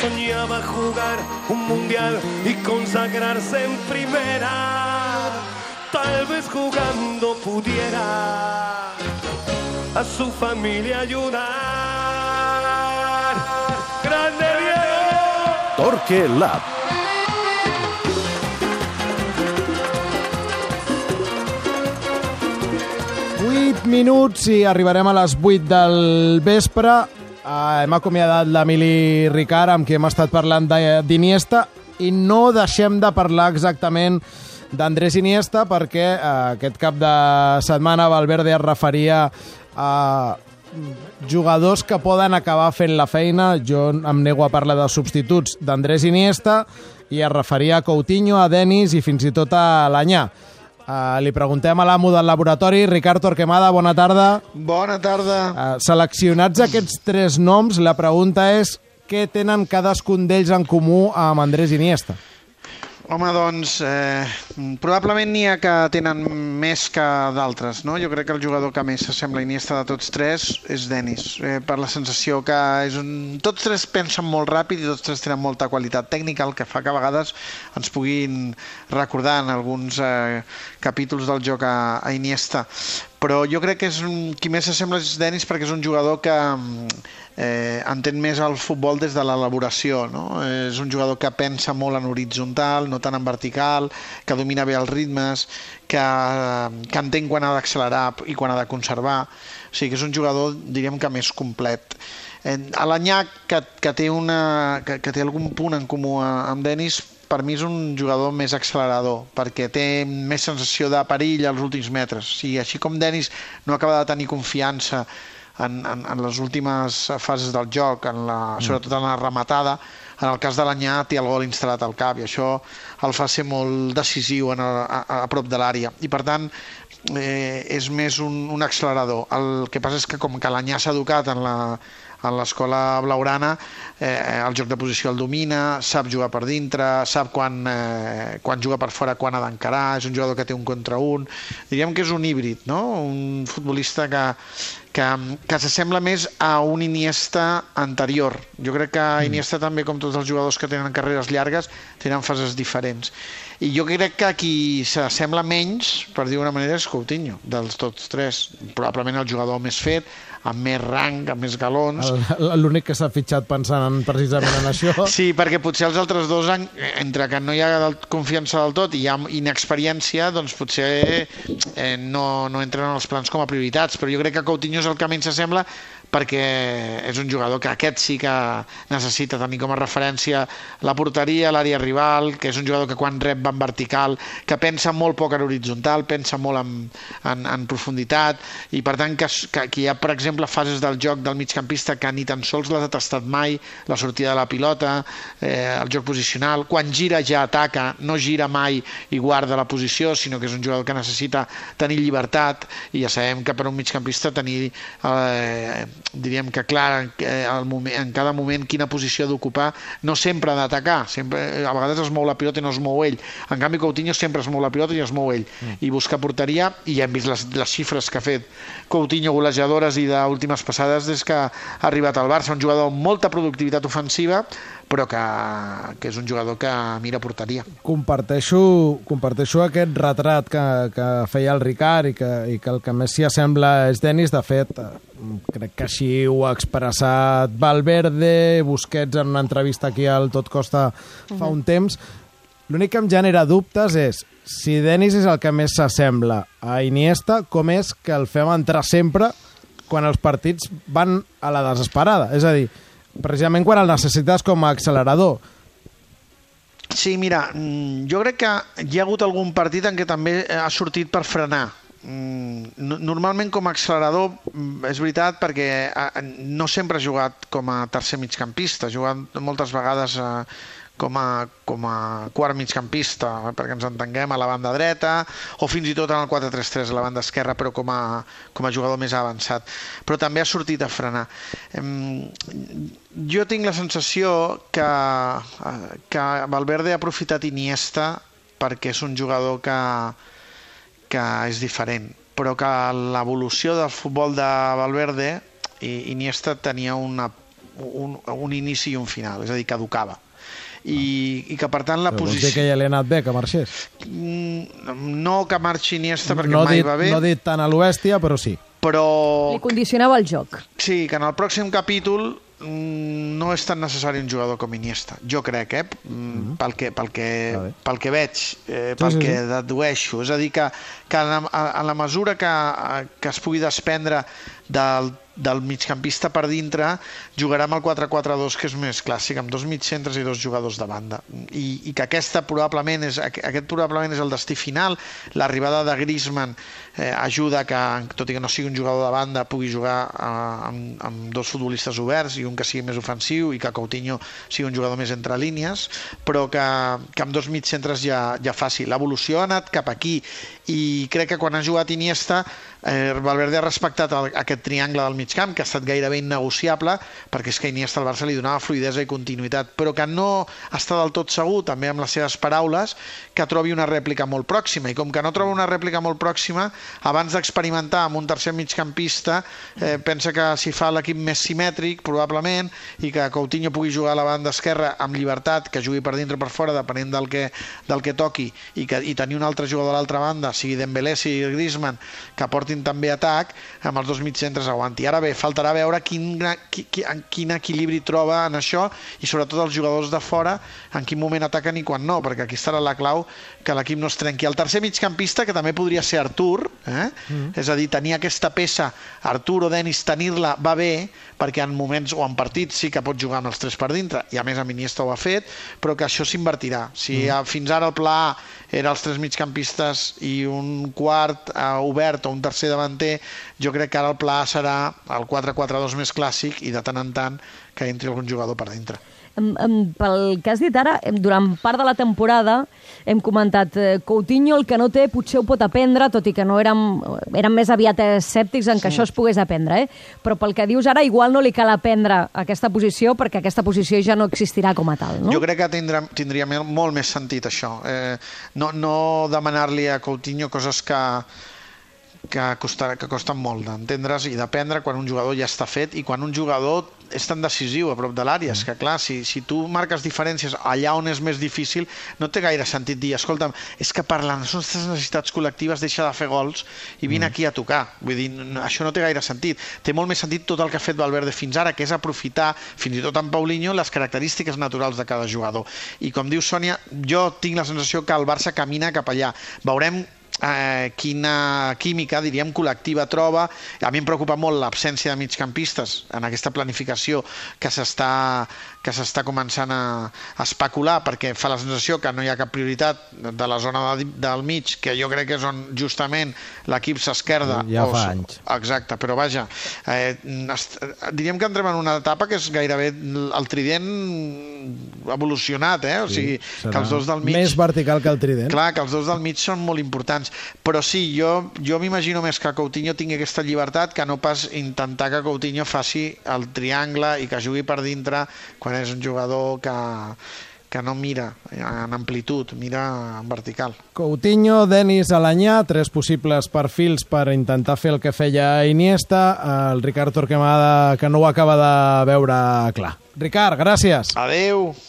soñaba jugar un mundial y consagrarse en primera. Tal vez jugando pudiera a su familia ayudar. ¡Grande Diego! Torque Lab. Vuit minuts i arribarem a les 8 del vespre. Uh, hem acomiadat l'Emili Ricard, amb qui hem estat parlant d'Iniesta, i no deixem de parlar exactament d'Andrés Iniesta perquè uh, aquest cap de setmana Valverde es referia a jugadors que poden acabar fent la feina. Jo em nego a parlar de substituts d'Andrés Iniesta i es referia a Coutinho, a Denis i fins i tot a l'Anyà. Uh, li preguntem a l'amo del laboratori, Ricard Torquemada, bona tarda. Bona tarda. Uh, seleccionats aquests tres noms, la pregunta és què tenen cadascun d'ells en comú amb Andrés Iniesta? Home, doncs, eh, probablement n'hi ha que tenen més que d'altres, no? Jo crec que el jugador que més s'assembla a Iniesta de tots tres és Denis, eh, per la sensació que és un... tots tres pensen molt ràpid i tots tres tenen molta qualitat tècnica, el que fa que a vegades ens puguin recordar en alguns eh, capítols del joc a, a Iniesta. Però jo crec que és un... qui més s'assembla és Denis perquè és un jugador que eh, entén més el futbol des de l'elaboració. No? És un jugador que pensa molt en horitzontal, no tant en vertical, que domina bé els ritmes, que, que entén quan ha d'accelerar i quan ha de conservar. O sigui que és un jugador, diríem que més complet. Eh, A l'Anyac, que, que, té una, que, que té algun punt en comú a- amb Denis, per mi és un jugador més accelerador, perquè té més sensació de perill als últims metres. O sigui, així com Denis no acaba de tenir confiança en, en, en les últimes fases del joc, en la, sobretot en la rematada, en el cas de l'Anyà té el gol instal·lat al cap i això el fa ser molt decisiu en el, a, a prop de l'àrea. I per tant, eh, és més un, un accelerador. El que passa és que com que l'Anyà s'ha educat en la, en l'escola blaurana eh, el joc de posició el domina, sap jugar per dintre, sap quan, eh, quan juga per fora, quan ha d'encarar, és un jugador que té un contra un. Diríem que és un híbrid, no? un futbolista que, que, que s'assembla més a un Iniesta anterior. Jo crec que Iniesta també, com tots els jugadors que tenen carreres llargues, tenen fases diferents. I jo crec que qui s'assembla menys, per dir-ho d'una manera, és Coutinho, dels tots tres. Probablement el jugador més fet, amb més rang, amb més galons. L'únic que s'ha fitxat pensant en, precisament en això. Sí, perquè potser els altres dos, en- entre que no hi ha confiança del tot i hi ha inexperiència, doncs potser eh, no, no entren en els plans com a prioritats. Però jo crec que Coutinho és el que menys s'assembla perquè és un jugador que aquest sí que necessita tenir com a referència la porteria, l'àrea rival, que és un jugador que quan rep va en vertical, que pensa molt poc en horitzontal, pensa molt en, en, en profunditat, i per tant que, que, que hi ha, per exemple, fases del joc del migcampista que ni tan sols les ha tastat mai, la sortida de la pilota, eh, el joc posicional, quan gira ja ataca, no gira mai i guarda la posició, sinó que és un jugador que necessita tenir llibertat, i ja sabem que per un migcampista tenir eh, diríem que clar el moment, en cada moment quina posició d'ocupar no sempre ha d'atacar sempre, a vegades es mou la pilota i no es mou ell en canvi Coutinho sempre es mou la pilota i es mou ell mm. i busca porteria i hem vist les, les xifres que ha fet Coutinho golejadores i d'últimes passades des que ha arribat al Barça un jugador amb molta productivitat ofensiva però que, que és un jugador que mira porteria Comparteixo, comparteixo aquest retrat que, que feia el Ricard i que, i que el que més s'hi assembla és Denis. De fet, eh, crec que així ho ha expressat Valverde, Busquets en una entrevista aquí al Tot Costa fa un temps. L'únic que em genera dubtes és si Denis és el que més s'assembla a Iniesta, com és que el fem entrar sempre quan els partits van a la desesperada? És a dir, precisament quan el necessites com a accelerador. Sí, mira, mm, jo crec que hi ha hagut algun partit en què també ha sortit per frenar. Mm, no- Normalment com a accelerador mm, és veritat perquè eh, no sempre ha jugat com a tercer migcampista, ha jugat moltes vegades eh, com a, com a quart migcampista, perquè ens entenguem, a la banda dreta, o fins i tot en el 4-3-3 a la banda esquerra, però com a, com a jugador més avançat. Però també ha sortit a frenar. Jo tinc la sensació que, eh, que Valverde ha aprofitat Iniesta perquè és un jugador que, que és diferent, però que l'evolució del futbol de Valverde i Iniesta tenia una un, un inici i un final, és a dir, caducava. I, i que per tant la Però vols dir posició... que ja li ha anat bé que marxés? Mm, No que marxi Iniesta perquè no mai dit, va bé, No dit tant a l'Oestia, però sí. però Li condicionava el joc. sí, que en el pròxim capítol no és tan necessari un jugador com Iniesta. Jo crec, eh? Mm, pel, que, pel, que, pel que veig, eh, Sí, pel sí, que sí. dedueixo. És a dir, que, que en, la, en la mesura que, que es pugui desprendre del, del migcampista per dintre, jugarà amb el 4-4-2, que és més clàssic, amb dos mitjcentres i dos jugadors de banda. I, i que aquesta probablement és, aqu- aquest probablement és el destí final. L'arribada de Griezmann eh, ajuda que, tot i que no sigui un jugador de banda, pugui jugar eh, amb, amb dos futbolistes oberts i un que sigui més ofensiu i que Coutinho sigui un jugador més entre línies, però que, que amb dos mitjcentres ja, ja faci. L'evolució ha anat cap aquí i crec que quan ha jugat Iniesta eh, Valverde ha respectat el, aquest triangle del mig camp que ha estat gairebé innegociable perquè és que Iniesta al Barça li donava fluidesa i continuïtat però que no està del tot segur també amb les seves paraules que trobi una rèplica molt pròxima i com que no troba una rèplica molt pròxima abans d'experimentar amb un tercer migcampista eh, pensa que si fa l'equip més simètric probablement i que Coutinho pugui jugar a la banda esquerra amb llibertat, que jugui per dintre o per fora depenent del que, del que toqui i, que, i tenir un altre jugador a l'altra banda sigui Dembélé, sigui Griezmann que portin també atac amb els dos mitjcentres aguanti. Ara bé, faltarà veure quin, qui, qui, en quin equilibri troba en això i sobretot els jugadors de fora en quin moment ataquen i quan no, perquè aquí estarà la clau que l'equip no es trenqui. El tercer migcampista, que també podria ser Artur, eh? mm. és a dir, tenir aquesta peça, Artur o Denis, tenir-la va bé, perquè en moments o en partits sí que pot jugar amb els tres per dintre, i a més amb Iniesta ho ha fet, però que això s'invertirà. Si mm. fins ara el pla A era els tres migcampistes i un quart eh, obert o un tercer davanter, jo crec que ara el pla A serà el 4-4-2 més clàssic i de tant en tant que entri algun jugador per dintre. Pel que has dit ara, durant part de la temporada hem comentat eh, Coutinho el que no té potser ho pot aprendre, tot i que no érem, érem més aviat escèptics en que sí. això es pogués aprendre, eh? però pel que dius ara igual no li cal aprendre aquesta posició perquè aquesta posició ja no existirà com a tal, no? Jo crec que tindrà, tindria molt més sentit això. Eh, no no demanar-li a Coutinho coses que, que, costarà, que costen molt d'entendre's i d'aprendre quan un jugador ja està fet i quan un jugador és tan decisiu a prop de l'àrea. És que, clar, si, si tu marques diferències allà on és més difícil, no té gaire sentit dir, escolta'm, és que per les nostres necessitats col·lectives deixa de fer gols i vine aquí a tocar. Vull dir, no, això no té gaire sentit. Té molt més sentit tot el que ha fet Valverde fins ara, que és aprofitar, fins i tot en Paulinho, les característiques naturals de cada jugador. I com diu Sònia, jo tinc la sensació que el Barça camina cap allà. Veurem eh, quina química, diríem, col·lectiva troba. A mi em preocupa molt l'absència de migcampistes en aquesta planificació que s'està que s'està començant a, a especular perquè fa la sensació que no hi ha cap prioritat de la zona de, del mig, que jo crec que és on justament l'equip s'esquerda. Ja fa s- anys. Exacte, però vaja, eh, est, diríem que entrem en una etapa que és gairebé el trident evolucionat, eh? O sigui, que els dos del mig... Més vertical que el trident. Clar, que els dos del mig són molt importants, però sí, jo, jo m'imagino més que Coutinho tingui aquesta llibertat que no pas intentar que Coutinho faci el triangle i que jugui per dintre quan és un jugador que, que no mira en amplitud, mira en vertical. Coutinho, Denis, Alanyà, tres possibles perfils per intentar fer el que feia Iniesta. El Ricard Torquemada, que no ho acaba de veure clar. Ricard, gràcies. Adeu!